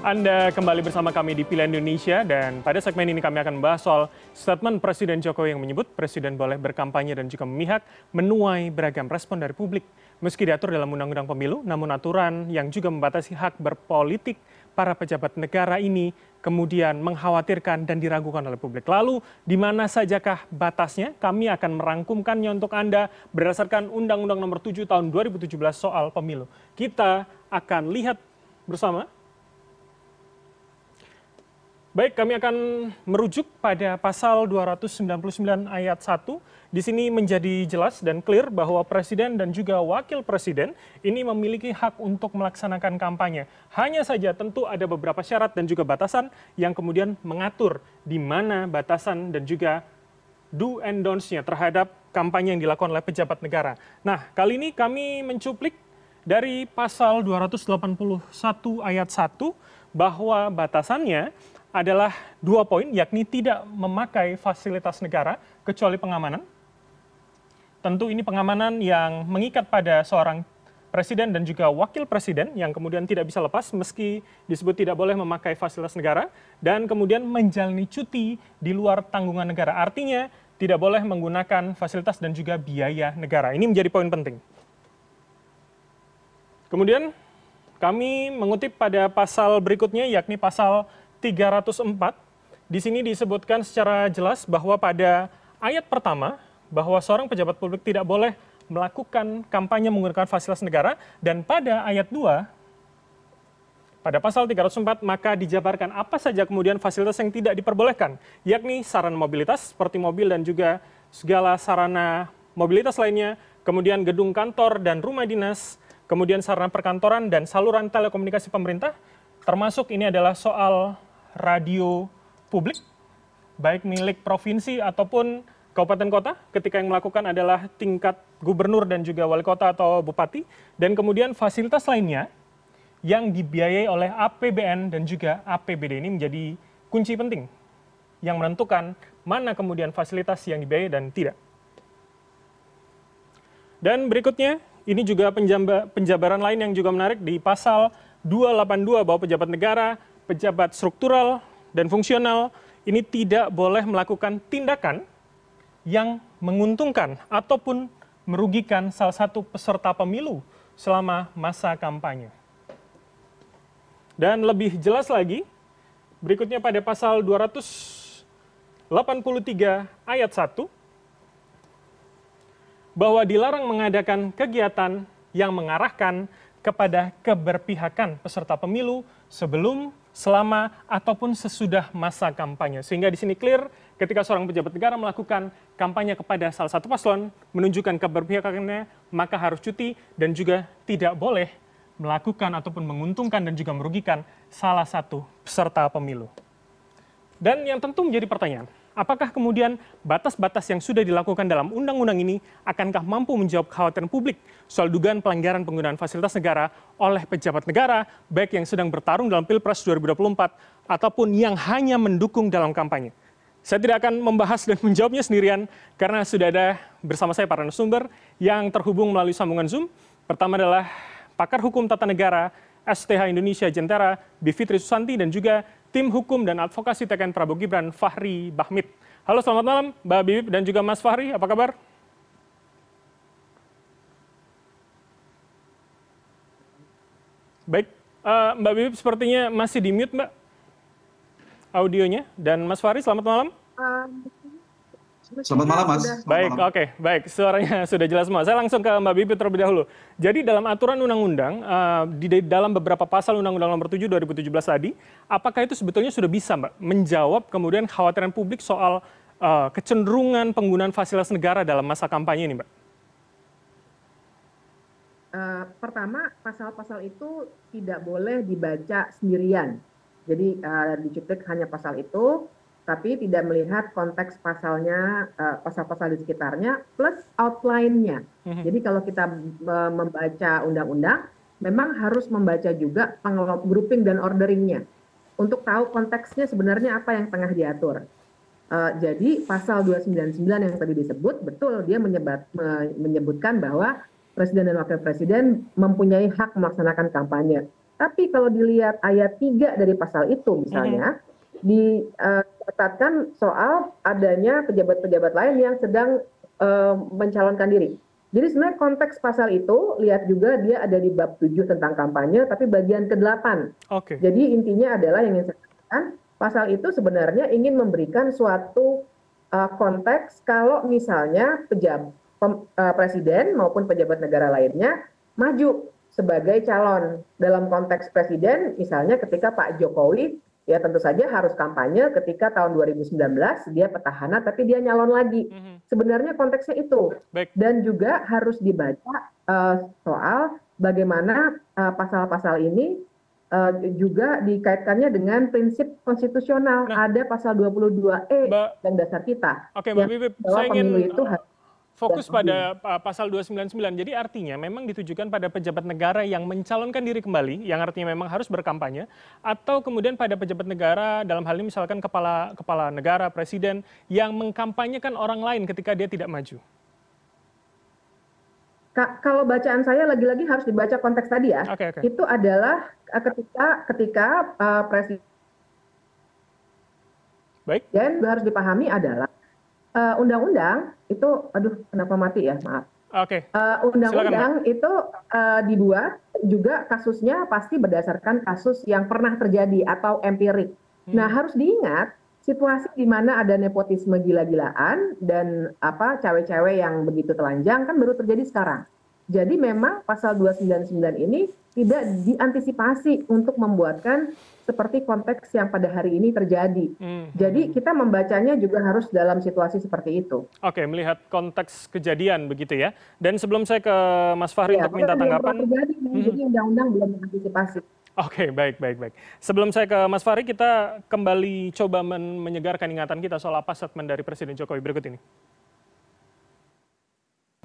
Anda kembali bersama kami di Pilihan Indonesia dan pada segmen ini kami akan membahas soal statement Presiden Jokowi yang menyebut Presiden boleh berkampanye dan juga memihak menuai beragam respon dari publik. Meski diatur dalam Undang-Undang Pemilu, namun aturan yang juga membatasi hak berpolitik para pejabat negara ini kemudian mengkhawatirkan dan diragukan oleh publik. Lalu di mana sajakah batasnya? Kami akan merangkumkannya untuk Anda berdasarkan Undang-Undang Nomor 7 Tahun 2017 soal pemilu. Kita akan lihat bersama Baik, kami akan merujuk pada pasal 299 ayat 1. Di sini menjadi jelas dan clear bahwa presiden dan juga wakil presiden ini memiliki hak untuk melaksanakan kampanye. Hanya saja tentu ada beberapa syarat dan juga batasan yang kemudian mengatur di mana batasan dan juga do and don'ts-nya terhadap kampanye yang dilakukan oleh pejabat negara. Nah, kali ini kami mencuplik dari pasal 281 ayat 1 bahwa batasannya adalah dua poin, yakni tidak memakai fasilitas negara kecuali pengamanan. Tentu ini pengamanan yang mengikat pada seorang presiden dan juga wakil presiden yang kemudian tidak bisa lepas meski disebut tidak boleh memakai fasilitas negara dan kemudian menjalani cuti di luar tanggungan negara. Artinya tidak boleh menggunakan fasilitas dan juga biaya negara. Ini menjadi poin penting. Kemudian kami mengutip pada pasal berikutnya yakni pasal 304 di sini disebutkan secara jelas bahwa pada ayat pertama bahwa seorang pejabat publik tidak boleh melakukan kampanye menggunakan fasilitas negara. Dan pada ayat 2 pada pasal 304 maka dijabarkan apa saja kemudian fasilitas yang tidak diperbolehkan yakni sarana mobilitas seperti mobil dan juga segala sarana mobilitas lainnya kemudian gedung kantor dan rumah dinas kemudian sarana perkantoran dan saluran telekomunikasi pemerintah. Termasuk ini adalah soal radio publik, baik milik provinsi ataupun kabupaten kota, ketika yang melakukan adalah tingkat gubernur dan juga wali kota atau bupati, dan kemudian fasilitas lainnya yang dibiayai oleh APBN dan juga APBD ini menjadi kunci penting yang menentukan mana kemudian fasilitas yang dibiayai dan tidak. Dan berikutnya, ini juga penjabaran lain yang juga menarik di pasal 282 bahwa pejabat negara pejabat struktural dan fungsional ini tidak boleh melakukan tindakan yang menguntungkan ataupun merugikan salah satu peserta pemilu selama masa kampanye. Dan lebih jelas lagi, berikutnya pada pasal 283 ayat 1, bahwa dilarang mengadakan kegiatan yang mengarahkan kepada keberpihakan peserta pemilu sebelum selama ataupun sesudah masa kampanye. Sehingga di sini clear ketika seorang pejabat negara melakukan kampanye kepada salah satu paslon menunjukkan keberpihakannya, maka harus cuti dan juga tidak boleh melakukan ataupun menguntungkan dan juga merugikan salah satu peserta pemilu. Dan yang tentu menjadi pertanyaan, apakah kemudian batas-batas yang sudah dilakukan dalam undang-undang ini akankah mampu menjawab kekhawatiran publik soal dugaan pelanggaran penggunaan fasilitas negara oleh pejabat negara, baik yang sedang bertarung dalam Pilpres 2024 ataupun yang hanya mendukung dalam kampanye? Saya tidak akan membahas dan menjawabnya sendirian karena sudah ada bersama saya para narasumber yang terhubung melalui sambungan Zoom. Pertama adalah pakar hukum tata negara STH Indonesia Jentera, Bivitri Susanti dan juga tim hukum dan advokasi TKN Prabowo Gibran Fahri Bahmid. Halo selamat malam Mbak Bibip dan juga Mas Fahri, apa kabar? Baik, uh, Mbak Bibip sepertinya masih di mute Mbak audionya. Dan Mas Fahri selamat malam. Uh, Selamat malam, Mas. baik, oke, okay, baik. Suaranya sudah jelas semua. Saya langsung ke Mbak Bibi terlebih dahulu. Jadi dalam aturan undang-undang, uh, di dalam beberapa pasal Undang-Undang Nomor 7 2017 tadi, apakah itu sebetulnya sudah bisa, Mbak, menjawab kemudian khawatiran publik soal uh, kecenderungan penggunaan fasilitas negara dalam masa kampanye ini, Mbak? Uh, pertama, pasal-pasal itu tidak boleh dibaca sendirian. Jadi uh, dicuplik hanya pasal itu, tapi tidak melihat konteks pasalnya, eh, pasal-pasal di sekitarnya, plus outline-nya. Mhm. Jadi kalau kita membaca undang-undang, memang harus membaca juga grouping dan orderingnya untuk tahu konteksnya sebenarnya apa yang tengah diatur. Uh, jadi pasal 299 yang tadi disebut betul dia menyebat, menyebutkan bahwa presiden dan wakil presiden mempunyai hak melaksanakan kampanye. Tapi kalau dilihat ayat 3 dari pasal itu misalnya, dicatatkan soal adanya pejabat-pejabat lain yang sedang uh, mencalonkan diri. Jadi sebenarnya konteks pasal itu lihat juga dia ada di bab 7 tentang kampanye tapi bagian ke-8. Okay. Jadi intinya adalah yang ingin saya katakan pasal itu sebenarnya ingin memberikan suatu uh, konteks kalau misalnya pejabat pem, uh, presiden maupun pejabat negara lainnya maju sebagai calon dalam konteks presiden misalnya ketika Pak Jokowi ya tentu saja harus kampanye ketika tahun 2019 dia petahana tapi dia nyalon lagi. Mm-hmm. Sebenarnya konteksnya itu. Baik. Dan juga harus dibaca uh, soal bagaimana uh, pasal-pasal ini uh, juga dikaitkannya dengan prinsip konstitusional. Nah, Ada pasal 22E dan dasar kita. Oke, Mbak Bibip, saya ingin itu harus fokus pada uh, pasal 299. Jadi artinya memang ditujukan pada pejabat negara yang mencalonkan diri kembali, yang artinya memang harus berkampanye, atau kemudian pada pejabat negara dalam hal ini misalkan kepala kepala negara, presiden yang mengkampanyekan orang lain ketika dia tidak maju. Ka kalau bacaan saya lagi-lagi harus dibaca konteks tadi ya. Okay, okay. Itu adalah uh, ketika ketika uh, presiden Baik. Dan harus dipahami adalah undang-undang itu aduh kenapa mati ya maaf Oke. Okay. Uh, undang-undang itu uh, dibuat juga kasusnya pasti berdasarkan kasus yang pernah terjadi atau empirik. Hmm. Nah harus diingat situasi di mana ada nepotisme gila-gilaan dan apa cawe-cawe yang begitu telanjang kan baru terjadi sekarang. Jadi memang pasal 299 ini tidak diantisipasi untuk membuatkan seperti konteks yang pada hari ini terjadi. Hmm. Jadi kita membacanya juga harus dalam situasi seperti itu. Oke, melihat konteks kejadian begitu ya. Dan sebelum saya ke Mas Fahri ya, untuk minta tanggapan. Terjadi, hmm. Jadi undang-undang belum mengantisipasi. Oke, baik, baik, baik. Sebelum saya ke Mas Fahri, kita kembali coba men menyegarkan ingatan kita soal apa statement dari Presiden Jokowi berikut ini.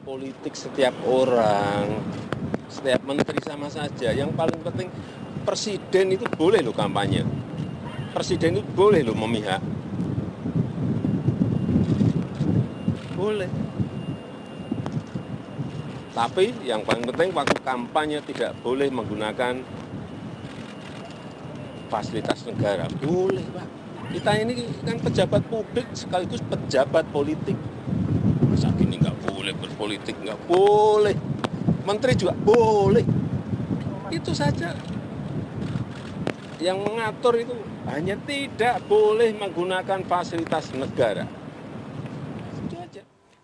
Politik setiap orang, setiap menteri sama saja. Yang paling penting presiden itu boleh loh kampanye. Presiden itu boleh loh memihak. Boleh. Tapi yang paling penting waktu kampanye tidak boleh menggunakan fasilitas negara. Boleh, Pak. Kita ini kan pejabat publik sekaligus pejabat politik. Boleh berpolitik, nggak boleh. Menteri juga boleh. Itu saja yang mengatur itu hanya tidak boleh menggunakan fasilitas negara.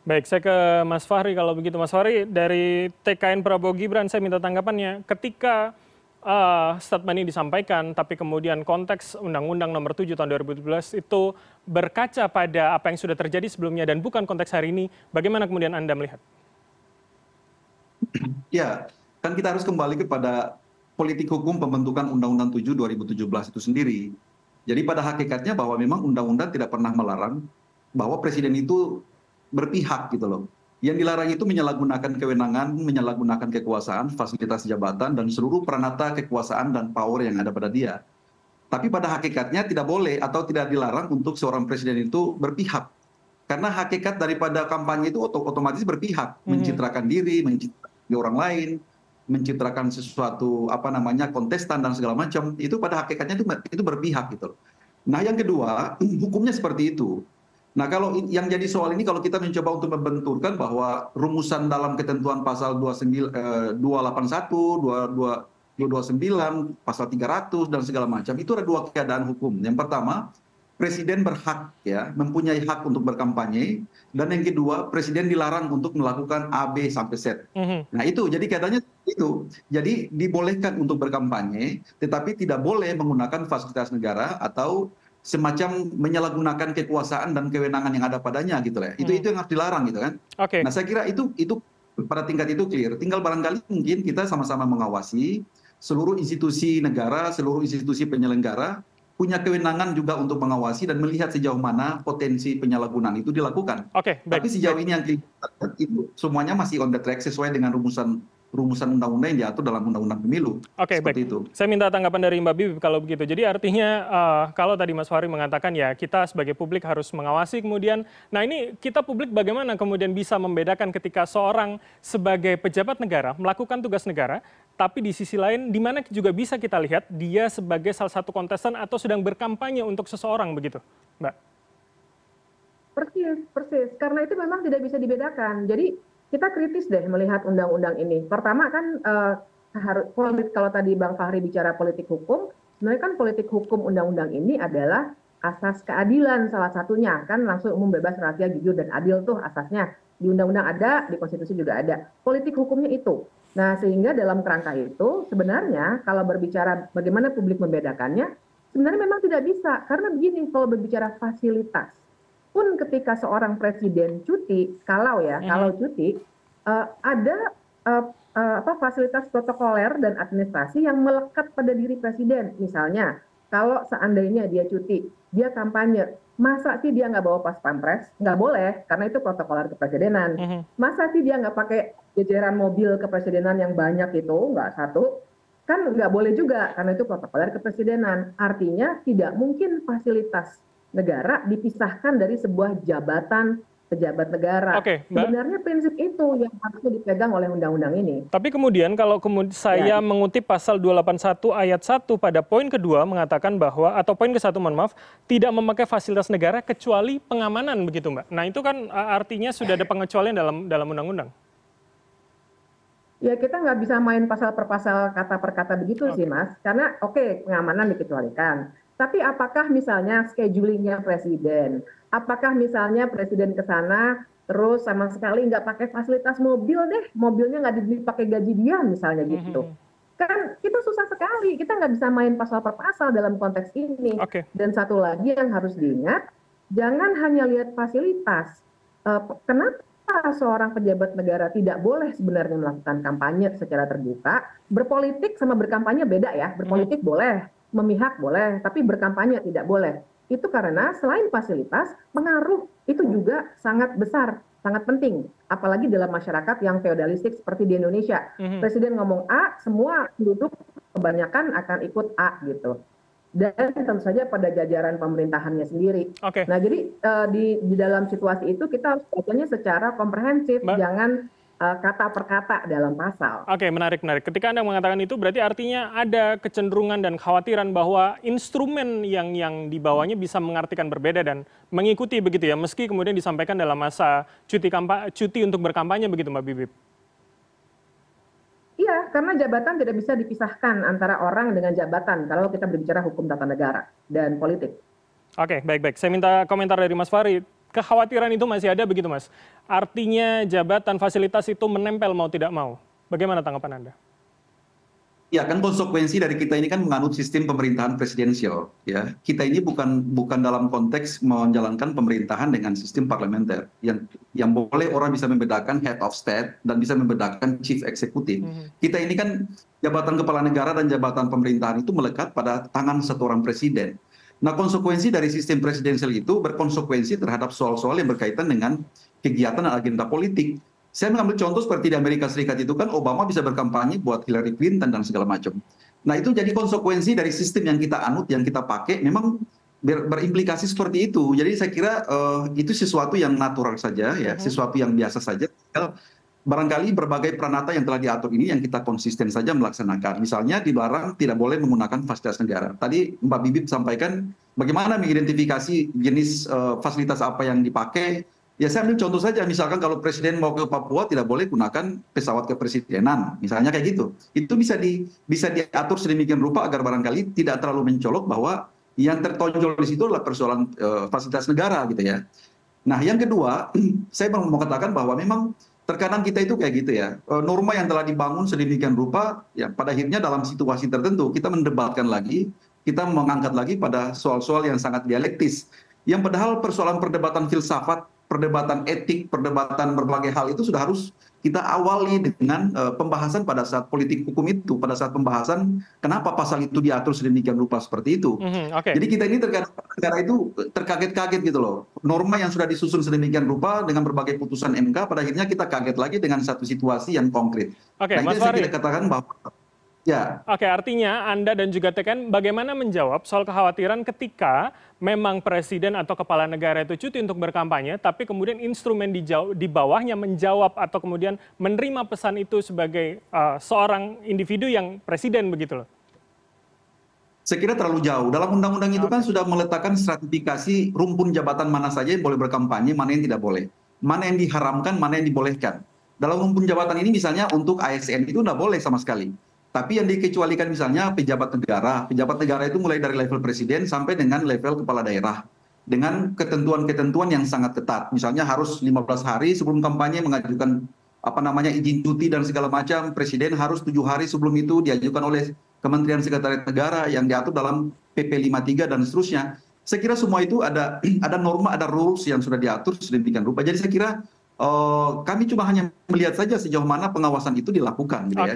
Baik, saya ke Mas Fahri kalau begitu. Mas Fahri, dari TKN Prabowo Gibran, saya minta tanggapannya. Ketika uh, statement ini disampaikan, tapi kemudian konteks Undang-Undang Nomor 7 Tahun 2017 itu berkaca pada apa yang sudah terjadi sebelumnya dan bukan konteks hari ini, bagaimana kemudian Anda melihat? Ya, kan kita harus kembali kepada politik hukum pembentukan Undang-Undang 7 2017 itu sendiri. Jadi pada hakikatnya bahwa memang undang-undang tidak pernah melarang bahwa presiden itu berpihak gitu loh. Yang dilarang itu menyalahgunakan kewenangan, menyalahgunakan kekuasaan, fasilitas jabatan, dan seluruh peranata kekuasaan dan power yang ada pada dia. Tapi pada hakikatnya tidak boleh atau tidak dilarang untuk seorang presiden itu berpihak. Karena hakikat daripada kampanye itu otomatis berpihak, hmm. mencitrakan diri, mencitrakan orang lain, mencitrakan sesuatu apa namanya kontestan dan segala macam itu pada hakikatnya itu itu berpihak gitu. Nah yang kedua hukumnya seperti itu. Nah kalau yang jadi soal ini kalau kita mencoba untuk membenturkan bahwa rumusan dalam ketentuan pasal 29, eh, 281, 22, 229, pasal 300 dan segala macam itu ada dua keadaan hukum. Yang pertama presiden berhak ya mempunyai hak untuk berkampanye dan yang kedua presiden dilarang untuk melakukan A B sampai Z. Mm-hmm. Nah itu jadi katanya itu jadi dibolehkan untuk berkampanye tetapi tidak boleh menggunakan fasilitas negara atau semacam menyalahgunakan kekuasaan dan kewenangan yang ada padanya gitu lah. Itu mm. itu yang harus dilarang gitu kan. Okay. Nah saya kira itu itu pada tingkat itu clear. Tinggal barangkali mungkin kita sama-sama mengawasi seluruh institusi negara, seluruh institusi penyelenggara punya kewenangan juga untuk mengawasi dan melihat sejauh mana potensi penyalahgunaan itu dilakukan. Oke, okay, Tapi sejauh ini yang kita itu semuanya masih on the track sesuai dengan rumusan rumusan undang-undang yang diatur dalam undang-undang pemilu. Oke, okay, baik. Itu. Saya minta tanggapan dari Mbak Bibi kalau begitu. Jadi artinya uh, kalau tadi Mas Fahri mengatakan ya kita sebagai publik harus mengawasi kemudian, nah ini kita publik bagaimana kemudian bisa membedakan ketika seorang sebagai pejabat negara melakukan tugas negara tapi di sisi lain di mana juga bisa kita lihat dia sebagai salah satu kontestan atau sedang berkampanye untuk seseorang begitu, Mbak? Persis, persis. Karena itu memang tidak bisa dibedakan. Jadi kita kritis deh melihat undang-undang ini. Pertama kan uh, harus kalau tadi Bang Fahri bicara politik hukum, sebenarnya kan politik hukum undang-undang ini adalah asas keadilan salah satunya. Kan langsung umum bebas rahasia jujur dan adil tuh asasnya. Di undang-undang ada di konstitusi juga ada. Politik hukumnya itu. Nah sehingga dalam kerangka itu sebenarnya kalau berbicara bagaimana publik membedakannya sebenarnya memang tidak bisa. Karena begini kalau berbicara fasilitas pun ketika seorang presiden cuti kalau ya kalau cuti uh, ada uh, uh, apa fasilitas protokoler dan administrasi yang melekat pada diri presiden. Misalnya kalau seandainya dia cuti dia kampanye masa sih dia nggak bawa pas pampres? Nggak boleh karena itu protokoler kepresidenan. Mhm. masa sih dia nggak pakai jajaran mobil kepresidenan yang banyak itu nggak satu? Kan nggak boleh juga karena itu protokoler kepresidenan. Artinya tidak mungkin fasilitas negara dipisahkan dari sebuah jabatan pejabat negara Oke, Mbak. sebenarnya prinsip itu yang harusnya dipegang oleh undang-undang ini Tapi kemudian kalau kemud- saya Ya. mengutip pasal 281 ayat 1 pada poin kedua mengatakan bahwa atau poin ke satu mohon maaf tidak memakai fasilitas negara kecuali pengamanan begitu Mbak. Nah itu kan artinya sudah ada pengecualian dalam dalam undang-undang. Ya kita nggak bisa main pasal per pasal kata per kata begitu sih mas, karena oke pengamanan dikecualikan. Tapi apakah misalnya schedulingnya presiden, apakah misalnya presiden ke sana terus sama sekali nggak pakai fasilitas mobil deh, mobilnya nggak dipakai gaji dia misalnya gitu. Mhm. Kan itu susah sekali, kita nggak bisa main pasal per pasal dalam konteks ini. Oke. Dan satu lagi yang harus diingat, jangan hanya lihat fasilitas. Eh, kenapa seorang pejabat negara tidak boleh sebenarnya melakukan kampanye secara terbuka? Berpolitik sama berkampanye beda ya. Berpolitik boleh, memihak boleh, tapi berkampanye tidak boleh. Itu karena selain fasilitas, pengaruh itu juga sangat besar, sangat penting. Apalagi dalam masyarakat yang feodalistik seperti di Indonesia. Mhm. Presiden ngomong A, semua penduduk kebanyakan akan ikut A gitu. Dan tentu saja pada jajaran pemerintahannya sendiri. Oke. Nah, jadi eh, di di dalam situasi itu kita harus bacanya secara komprehensif, Mbak. jangan kata per kata dalam pasal. Oke, menarik, menarik. Ketika Anda mengatakan itu, berarti artinya ada kecenderungan dan khawatiran bahwa instrumen yang yang dibawanya bisa mengartikan berbeda dan mengikuti begitu ya, meski kemudian disampaikan dalam masa cuti kampa cuti untuk berkampanye begitu, Mbak Bibip. Iya, karena jabatan tidak bisa dipisahkan antara orang dengan jabatan kalau kita berbicara hukum tata negara dan politik. Oke, baik-baik. Saya minta komentar dari Mas Fahri. Kekhawatiran itu masih ada begitu, Mas? Artinya jabatan fasilitas itu menempel mau tidak mau. Bagaimana tanggapan Anda? Ya kan konsekuensi dari kita ini kan menganut sistem pemerintahan presidensial ya. Kita ini bukan bukan dalam konteks menjalankan pemerintahan dengan sistem parlementer yang yang boleh orang bisa membedakan head of state dan bisa membedakan chief executive. Kita ini kan jabatan kepala negara dan jabatan pemerintahan itu melekat pada tangan satu orang presiden. Nah, konsekuensi dari sistem presidensial itu berkonsekuensi terhadap soal-soal yang berkaitan dengan kegiatan dan agenda politik. Saya mengambil contoh seperti di Amerika Serikat itu kan Obama bisa berkampanye buat Hillary Clinton dan segala macam. Nah itu jadi konsekuensi dari sistem yang kita anut, yang kita pakai memang ber- berimplikasi seperti itu. Jadi saya kira eh, itu sesuatu yang natural saja ya, sesuatu yang biasa saja. Barangkali berbagai peranata yang telah diatur ini yang kita konsisten saja melaksanakan. Misalnya dilarang tidak boleh menggunakan fasilitas negara. Tadi Mbak Bibip sampaikan bagaimana mengidentifikasi jenis eh, fasilitas apa yang dipakai. Ya saya ambil contoh saja, misalkan kalau presiden mau ke Papua tidak boleh gunakan pesawat kepresidenan, misalnya kayak gitu. Itu bisa di bisa diatur sedemikian rupa agar barangkali tidak terlalu mencolok bahwa yang tertonjol di situ adalah persoalan eh, fasilitas negara gitu ya. Nah yang kedua, saya mau katakan bahwa memang terkadang kita itu kayak gitu ya, Eh, norma yang telah dibangun sedemikian rupa, ya pada akhirnya dalam situasi tertentu kita mendebatkan lagi, kita mengangkat lagi pada soal-soal yang sangat dialektis. Yang padahal persoalan perdebatan filsafat, perdebatan etik, perdebatan berbagai hal itu sudah harus kita awali dengan eh, pembahasan pada saat politik hukum itu, pada saat pembahasan kenapa pasal itu diatur sedemikian rupa seperti itu. Mhm, Jadi kita ini terkadang negara itu terkaget-kaget gitu loh. Norma yang sudah disusun sedemikian rupa dengan berbagai putusan MK, pada akhirnya kita kaget lagi dengan satu situasi yang konkret. oke, nah Mas saya Fahri. katakan bahwa Oke, artinya Anda dan juga TKN bagaimana menjawab soal kekhawatiran ketika memang presiden atau kepala negara itu cuti untuk berkampanye, tapi kemudian instrumen di, jau- di bawahnya menjawab atau kemudian menerima pesan itu sebagai uh, seorang individu yang presiden begitu loh. saya kira terlalu jauh. Dalam undang-undang itu kan sudah meletakkan stratifikasi rumpun jabatan mana saja yang boleh berkampanye, mana yang tidak boleh. Mana yang diharamkan, mana yang dibolehkan. Dalam rumpun jabatan ini misalnya untuk ASN itu tidak boleh sama sekali. Tapi yang dikecualikan misalnya pejabat negara. Pejabat negara itu mulai dari level presiden sampai dengan level kepala daerah. Dengan ketentuan-ketentuan yang sangat ketat. Misalnya harus 15 hari sebelum kampanye mengajukan apa namanya izin cuti dan segala macam. Presiden harus tujuh hari sebelum itu diajukan oleh Kementerian Sekretariat Negara yang diatur dalam PP 53 dan seterusnya. Saya kira semua itu ada ada norma, ada rules yang sudah diatur sedemikian rupa. Jadi saya kira kami cuma hanya melihat saja sejauh mana pengawasan itu dilakukan. Gitu ya.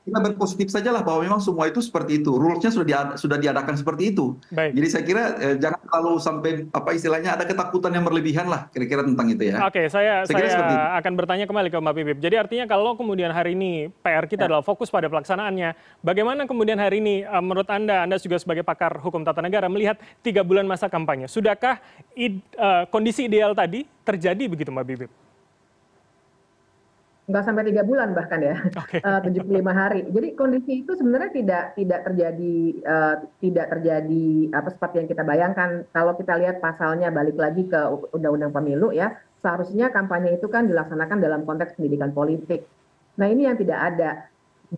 Kita berpositif saja lah bahwa memang semua itu seperti itu. Rulesnya sudah dia- sudah diadakan seperti itu. Baik. Jadi saya kira eh, jangan terlalu sampai apa istilahnya ada ketakutan yang berlebihan lah kira-kira tentang itu ya. Oke, saya Saya saya itu. akan bertanya kembali ke Mbak Bibip. Jadi artinya kalau kemudian hari ini PR kita Ya. adalah fokus pada pelaksanaannya, bagaimana kemudian hari ini eh, menurut Anda, Anda juga sebagai pakar hukum tata negara melihat tiga bulan masa kampanye, sudahkah id- eh, kondisi ideal tadi terjadi begitu Mbak Bibip? Nggak sampai tiga bulan bahkan ya. Eh, 75 hari. Jadi kondisi itu sebenarnya tidak tidak terjadi eh, tidak terjadi apa seperti yang kita bayangkan. Kalau kita lihat pasalnya balik lagi ke Undang-Undang Pemilu ya, seharusnya kampanye itu kan dilaksanakan dalam konteks pendidikan politik. Nah ini yang tidak ada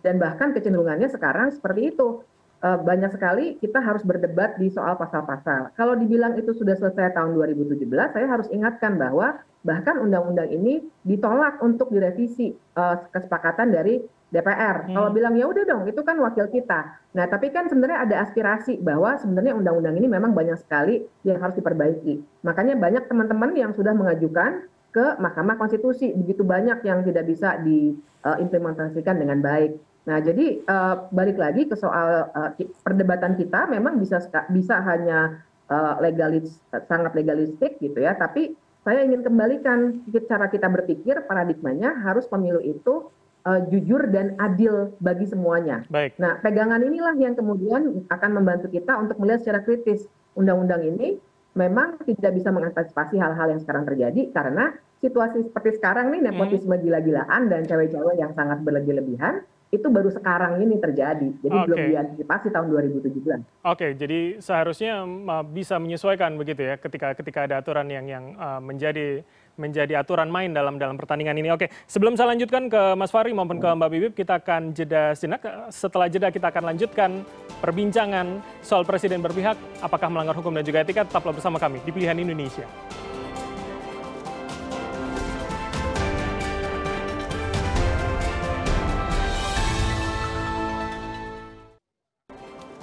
dan bahkan kecenderungannya sekarang seperti itu. Eh, banyak sekali kita harus berdebat di soal pasal-pasal. Kalau dibilang itu sudah selesai tahun 2017, saya harus ingatkan bahwa bahkan undang-undang ini ditolak untuk direvisi eh, kesepakatan dari DPR. Hmm. Kalau bilang ya udah dong, itu kan wakil kita. Nah, tapi kan sebenarnya ada aspirasi bahwa sebenarnya undang-undang ini memang banyak sekali yang harus diperbaiki. Makanya banyak teman-teman yang sudah mengajukan ke Mahkamah Konstitusi, begitu banyak yang tidak bisa diimplementasikan dengan baik. Nah, jadi eh, balik lagi ke soal eh, perdebatan kita memang bisa bisa hanya eh, legalis sangat legalistik gitu ya, tapi saya ingin kembalikan cara kita berpikir paradigmanya harus pemilu itu eh, jujur dan adil bagi semuanya. Baik. Nah, pegangan inilah yang kemudian akan membantu kita untuk melihat secara kritis undang-undang ini memang tidak bisa mengantisipasi hal-hal yang sekarang terjadi karena situasi seperti sekarang nih nepotisme gila-gilaan dan cewek-cewek yang sangat berlebih-lebihan itu baru sekarang ini terjadi. Jadi belum Oke. diantisipasi tahun 2017. Oke, jadi seharusnya bisa menyesuaikan begitu ya ketika ketika ada aturan yang yang uh, menjadi menjadi aturan main dalam dalam pertandingan ini. Oke, sebelum saya lanjutkan ke Mas Fahri maupun ke Mbak Bibip, kita akan jeda sejenak. Setelah jeda kita akan lanjutkan perbincangan soal presiden berpihak, apakah melanggar hukum dan juga etika. Tetaplah bersama kami di Pilihan Indonesia.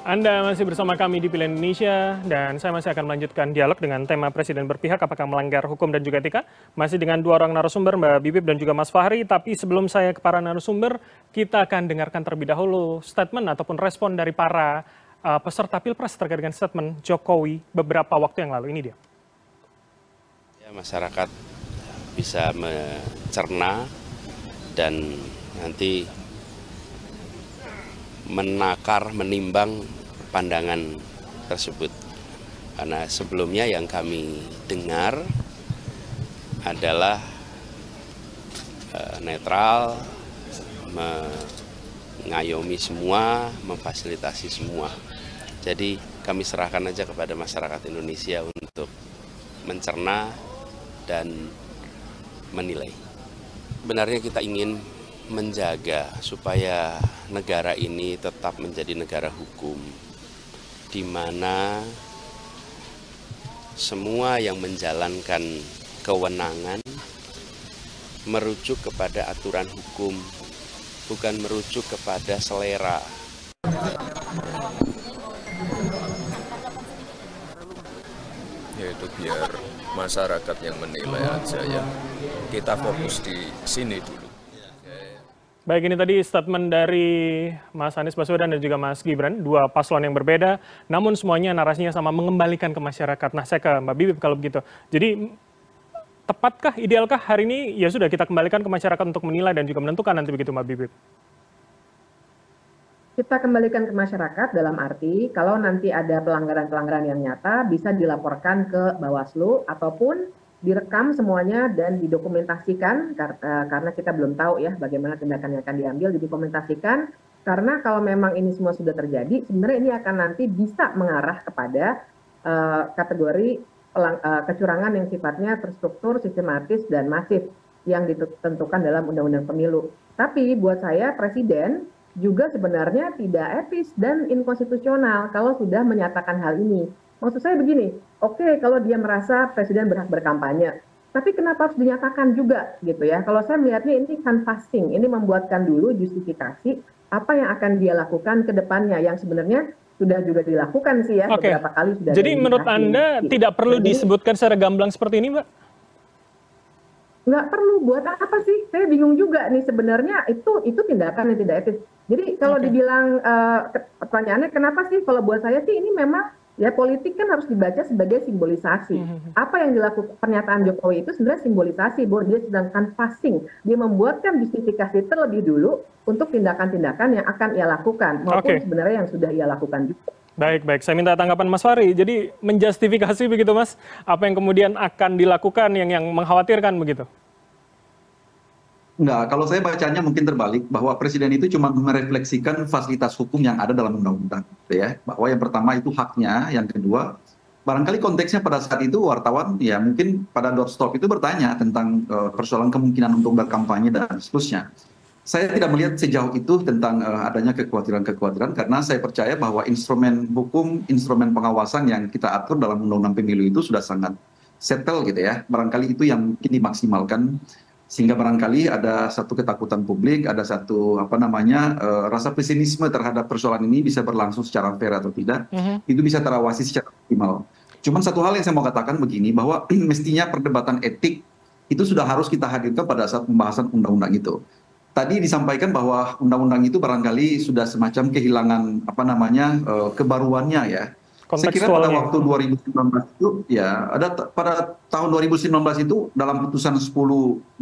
Anda masih bersama kami di Pilihan Indonesia dan saya masih akan melanjutkan dialog dengan tema Presiden berpihak apakah melanggar hukum dan juga etika. Masih dengan dua orang narasumber Mbak Bibip dan juga Mas Fahri. Tapi sebelum saya ke para narasumber, kita akan dengarkan terlebih dahulu statement ataupun respon dari para uh, peserta Pilpres terkait dengan statement Jokowi beberapa waktu yang lalu. Ini dia. Ya, masyarakat bisa mencerna dan nanti menakar, menimbang pandangan tersebut. Karena sebelumnya yang kami dengar adalah eh, netral, mengayomi semua, memfasilitasi semua. Jadi kami serahkan aja kepada masyarakat Indonesia untuk mencerna dan menilai. Sebenarnya kita ingin menjaga supaya negara ini tetap menjadi negara hukum, di mana semua yang menjalankan kewenangan merujuk kepada aturan hukum, bukan merujuk kepada selera. yaitu biar masyarakat yang menilai aja ya kita fokus di sini dulu Baik, ini tadi statement dari Mas Anies Baswedan dan juga Mas Gibran, dua paslon yang berbeda, namun semuanya narasinya sama mengembalikan ke masyarakat. Nah, saya ke Mbak Bibip kalau begitu. Jadi, tepatkah, idealkah hari ini ya sudah kita kembalikan ke masyarakat untuk menilai dan juga menentukan nanti begitu Mbak Bibip? kita kembalikan ke masyarakat dalam arti kalau nanti ada pelanggaran-pelanggaran yang nyata bisa dilaporkan ke Bawaslu ataupun direkam semuanya dan didokumentasikan eh, karena kita belum tahu ya bagaimana tindakan yang akan diambil didokumentasikan karena kalau memang ini semua sudah terjadi sebenarnya ini akan nanti bisa mengarah kepada uh, kategori uh, kecurangan yang sifatnya terstruktur, sistematis dan masif yang ditentukan dalam undang-undang pemilu. Tapi buat saya presiden juga sebenarnya tidak etis dan inkonstitusional kalau sudah menyatakan hal ini. Maksud saya begini, oke okay, kalau dia merasa presiden berhak berkampanye, tapi kenapa harus dinyatakan juga gitu ya? Kalau saya melihatnya ini canvassing, ini membuatkan dulu justifikasi apa yang akan dia lakukan ke depannya yang sebenarnya sudah juga dilakukan sih ya okay. beberapa kali sudah. Jadi menurut Anda gitu. tidak perlu Jadi, disebutkan secara gamblang seperti ini, Mbak? nggak perlu buat apa sih saya bingung juga nih sebenarnya itu itu tindakan yang tidak etis jadi kalau okay. dibilang uh, pertanyaannya kenapa sih kalau buat saya sih ini memang ya politik kan harus dibaca sebagai simbolisasi mm -hmm. apa yang dilakukan pernyataan Jokowi itu sebenarnya simbolisasi bahwa dia sedang canvassing dia membuatkan justifikasi terlebih dulu untuk tindakan-tindakan yang akan ia lakukan maupun okay. sebenarnya yang sudah ia lakukan juga Baik, baik. Saya minta tanggapan Mas Fari. Jadi menjustifikasi begitu Mas, apa yang kemudian akan dilakukan yang yang mengkhawatirkan begitu? Enggak, kalau saya bacanya mungkin terbalik bahwa presiden itu cuma merefleksikan fasilitas hukum yang ada dalam undang-undang, ya. Bahwa yang pertama itu haknya, yang kedua barangkali konteksnya pada saat itu wartawan ya mungkin pada doorstop itu bertanya tentang uh, persoalan kemungkinan untuk berkampanye dan seterusnya saya tidak melihat sejauh itu tentang uh, adanya kekhawatiran-kekhawatiran karena saya percaya bahwa instrumen hukum, instrumen pengawasan yang kita atur dalam undang-undang pemilu itu sudah sangat settle gitu ya. Barangkali itu yang mungkin dimaksimalkan sehingga barangkali ada satu ketakutan publik, ada satu apa namanya uh, rasa pesimisme terhadap persoalan ini bisa berlangsung secara fair atau tidak. -huh. itu bisa terawasi secara optimal. Cuman satu hal yang saya mau katakan begini bahwa mestinya perdebatan etik itu sudah harus kita hadirkan pada saat pembahasan undang-undang itu tadi disampaikan bahwa undang-undang itu barangkali sudah semacam kehilangan apa namanya uh, kebaruannya ya. Saya kira pada waktu 2019 itu ya ada pada tahun 2019 itu dalam putusan 10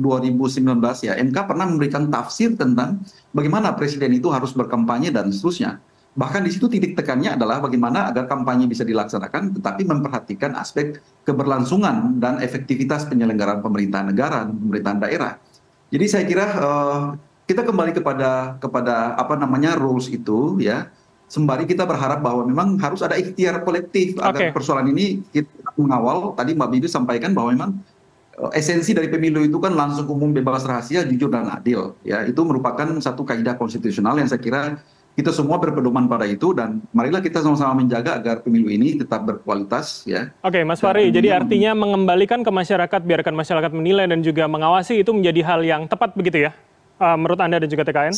2019 ya MK pernah memberikan tafsir tentang bagaimana presiden itu harus berkampanye dan seterusnya. Bahkan di situ titik tekannya adalah bagaimana agar kampanye bisa dilaksanakan tetapi memperhatikan aspek keberlangsungan dan efektivitas penyelenggaraan pemerintahan negara dan pemerintahan daerah. Jadi saya kira uh, kita kembali kepada kepada apa namanya rules itu ya sembari kita berharap bahwa memang harus ada ikhtiar kolektif okay. agar persoalan ini kita mengawal tadi Mbak Bibi sampaikan bahwa memang uh, esensi dari pemilu itu kan langsung umum bebas rahasia jujur dan adil ya itu merupakan satu kaidah konstitusional yang saya kira kita semua berpedoman pada itu dan marilah kita sama-sama menjaga agar pemilu ini tetap berkualitas ya. Oke, Mas Fari, jadi artinya mengembalikan ke masyarakat, biarkan masyarakat menilai dan juga mengawasi itu menjadi hal yang tepat begitu ya, uh, menurut Anda dan juga TKN?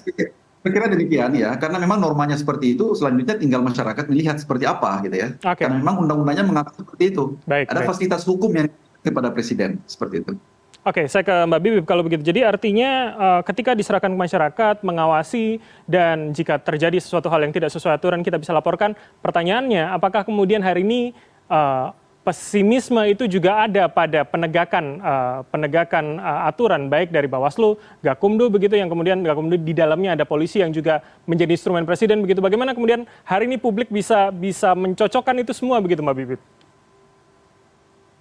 Saya kira demikian ya, karena memang normanya seperti itu, selanjutnya tinggal masyarakat melihat seperti apa gitu ya. Okay. Karena memang undang-undangnya mengatur seperti itu. Baik, Ada baik. fasilitas hukum yang kepada presiden seperti itu. Oke, saya ke Mbak Bibip kalau begitu. Jadi artinya uh, ketika diserahkan ke masyarakat, mengawasi dan jika terjadi sesuatu hal yang tidak sesuai aturan kita bisa laporkan. Pertanyaannya, apakah kemudian hari ini uh, pesimisme itu juga ada pada penegakan uh, penegakan uh, aturan baik dari Bawaslu, Gakumdu begitu yang kemudian Gakumdu di dalamnya ada polisi yang juga menjadi instrumen presiden begitu. Bagaimana kemudian hari ini publik bisa bisa mencocokkan itu semua begitu Mbak Bibip?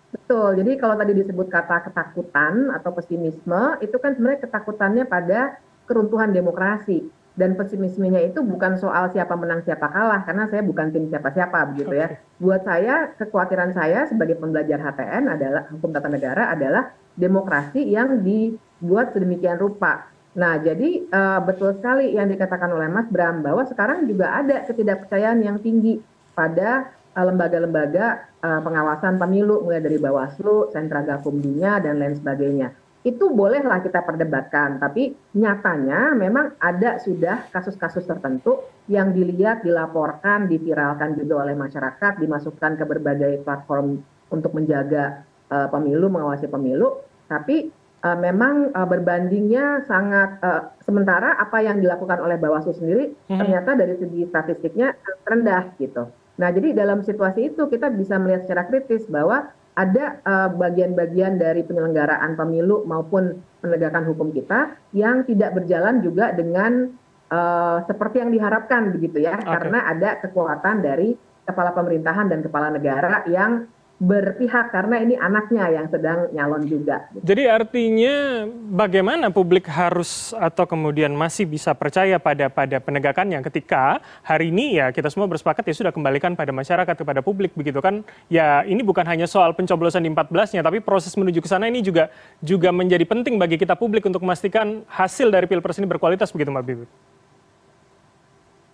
Betul, jadi kalau tadi disebut kata ketakutan atau pesimisme, itu kan sebenarnya ketakutannya pada keruntuhan demokrasi. Dan pesimismenya itu bukan soal siapa menang siapa kalah, karena saya bukan tim siapa-siapa begitu ya. Buat saya, kekhawatiran saya sebagai pembelajar HTN adalah, hukum tata negara adalah demokrasi yang dibuat sedemikian rupa. Nah, jadi uh, betul sekali yang dikatakan oleh Mas Bram, bahwa sekarang juga ada ketidakpercayaan yang tinggi pada Eh, lembaga-lembaga uh, pengawasan pemilu mulai dari Bawaslu, Sentra Gakumdunya dan lain sebagainya. Itu bolehlah kita perdebatkan, tapi nyatanya memang ada sudah kasus-kasus tertentu yang dilihat, dilaporkan, diviralkan juga oleh masyarakat, dimasukkan ke berbagai platform untuk menjaga uh, pemilu, mengawasi pemilu, tapi uh, memang uh, berbandingnya sangat uh, sementara apa yang dilakukan oleh Bawaslu sendiri hmm. ternyata dari segi statistiknya rendah gitu. Nah, jadi dalam situasi itu kita bisa melihat secara kritis bahwa ada eh, bagian-bagian uh, dari penyelenggaraan pemilu maupun penegakan hukum kita yang tidak berjalan juga dengan uh, seperti yang diharapkan begitu ya, okay. karena ada kekuatan dari kepala pemerintahan dan kepala negara yang berpihak karena ini anaknya yang sedang nyalon juga. Jadi artinya bagaimana publik harus atau kemudian masih bisa percaya pada pada penegakannya ketika hari ini ya kita semua bersepakat ya sudah kembalikan pada masyarakat kepada publik begitu kan ya ini bukan hanya soal pencoblosan di 14-nya tapi proses menuju ke sana ini juga juga menjadi penting bagi kita publik untuk memastikan hasil dari Pilpres ini berkualitas begitu Mbak Bibip.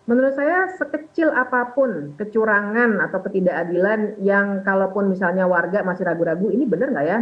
Menurut saya sekecil apa pun kecurangan atau ketidakadilan yang kalaupun misalnya warga masih ragu-ragu ini benar nggak ya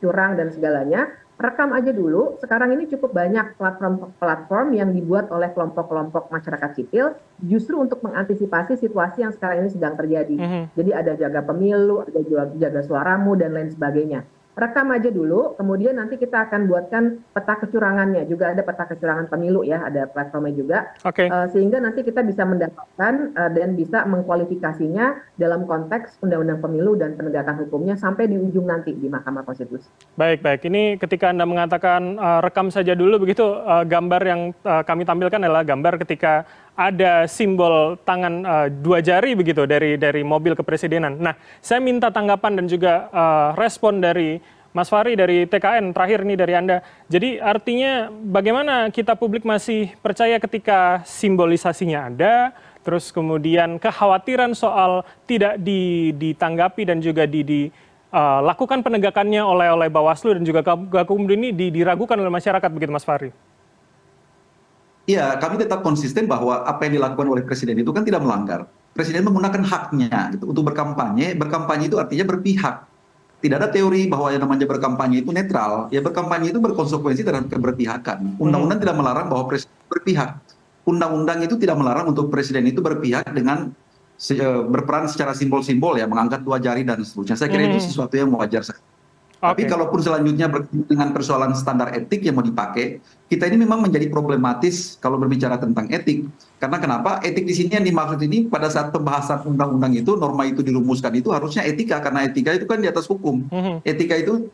curang dan segalanya, rekam aja dulu. Sekarang ini cukup banyak platform-platform yang dibuat oleh kelompok-kelompok masyarakat sipil justru untuk mengantisipasi situasi yang sekarang ini sedang terjadi. Mm -hmm. Jadi ada jaga pemilu, ada jaga suaramu dan lain sebagainya rekam aja dulu, kemudian nanti kita akan buatkan peta kecurangannya. Juga ada peta kecurangan pemilu ya, ada platformnya juga. Okay. Uh, eh, sehingga nanti kita bisa mendapatkan uh, dan bisa mengkualifikasinya dalam konteks undang-undang pemilu dan penegakan hukumnya sampai di ujung nanti di Mahkamah Konstitusi. Baik, baik. Ini ketika Anda mengatakan uh, rekam saja dulu begitu, uh, gambar yang uh, kami tampilkan adalah gambar ketika ada simbol tangan uh, dua jari begitu dari dari mobil kepresidenan. Nah, saya minta tanggapan dan juga uh, respon dari Mas Fari dari TKN terakhir ini dari Anda. Jadi artinya bagaimana kita publik masih percaya ketika simbolisasinya ada, terus kemudian kekhawatiran soal tidak ditanggapi dan juga di, di uh, lakukan penegakannya oleh oleh Bawaslu dan juga kemudian ini diragukan oleh masyarakat begitu Mas Fari. Iya, kami tetap konsisten bahwa apa yang dilakukan oleh presiden itu kan tidak melanggar. Presiden menggunakan haknya gitu untuk berkampanye. Berkampanye itu artinya berpihak. Tidak ada teori bahwa yang namanya berkampanye itu netral. Ya berkampanye itu berkonsekuensi terhadap keberpihakan. Undang-undang tidak melarang bahwa presiden berpihak. Undang-undang itu tidak melarang untuk presiden itu berpihak dengan eh, berperan secara simbol-simbol ya, mengangkat dua jari dan seterusnya. Saya kira itu hmm. sesuatu yang wajar tapi kalaupun selanjutnya dengan persoalan standar etik yang mau dipakai, kita ini memang menjadi problematis kalau berbicara tentang etik. Karena kenapa? Etik di sini yang dimaksud ini pada saat pembahasan undang-undang itu, norma itu dirumuskan itu harusnya etika, karena etika itu kan di atas hukum. Mhm. Etika itu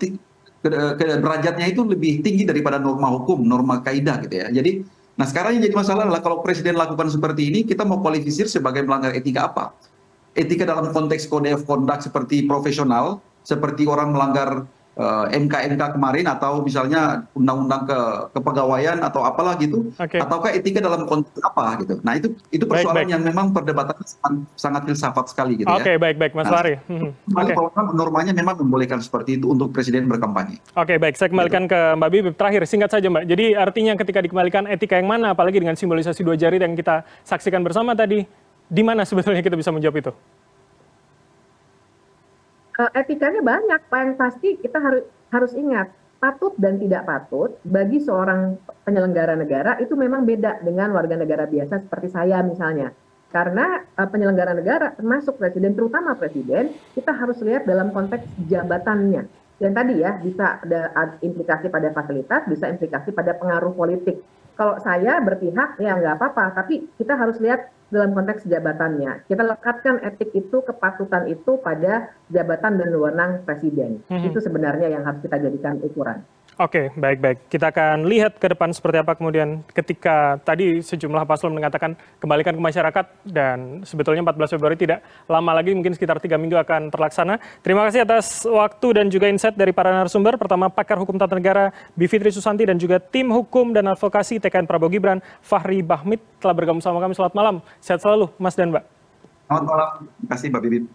derajatnya itu lebih tinggi daripada norma hukum, norma kaidah gitu ya. Jadi, nah sekarang yang jadi masalah adalah kalau presiden lakukan seperti ini, kita mau kualifisir sebagai melanggar etika apa? Etika dalam konteks kode of conduct seperti profesional, seperti orang melanggar mk eh, mk kemarin atau misalnya undang undang ke kepegawaian atau apalah gitu okay. ataukah etika dalam konteks apa gitu nah itu itu persoalan baik, baik. yang memang perdebatannya sangat, sangat filsafat sekali gitu okay, ya oke baik baik mas nah, Lari hmm. okay. normanya memang membolehkan seperti itu untuk presiden berkampanye oke okay, baik saya kembalikan gitu. ke mbak Bibip terakhir singkat saja mbak jadi artinya ketika dikembalikan etika yang mana apalagi dengan simbolisasi dua jari yang kita saksikan bersama tadi di mana sebetulnya kita bisa menjawab itu uh, etikanya banyak yang pasti kita harus harus ingat patut dan tidak patut bagi seorang penyelenggara negara itu memang beda dengan warga negara biasa seperti saya misalnya. Karena uh, penyelenggara negara termasuk presiden terutama presiden kita harus lihat dalam konteks jabatannya. Dan tadi ya bisa ada implikasi pada fasilitas bisa implikasi pada pengaruh politik. Kalau saya berpihak ya nggak apa-apa tapi kita harus lihat dalam konteks jabatannya. Kita lekatkan etik itu, kepatutan itu pada jabatan dan wewenang presiden. Hmm. Itu sebenarnya yang harus kita jadikan ukuran. Oke, baik-baik. Kita akan lihat ke depan seperti apa kemudian ketika tadi sejumlah paslon mengatakan kembalikan ke masyarakat dan sebetulnya 14 Februari tidak lama lagi, mungkin sekitar tiga minggu akan terlaksana. Terima kasih atas waktu dan juga insight dari para narasumber. Pertama, pakar hukum tata negara Bivitri Susanti dan juga tim hukum dan advokasi TKN Prabowo Gibran, Fahri Bahmit telah bergabung sama kami. Selamat malam. Sehat selalu, Mas dan Mbak. Selamat malam. Terima kasih, Mbak Bibit.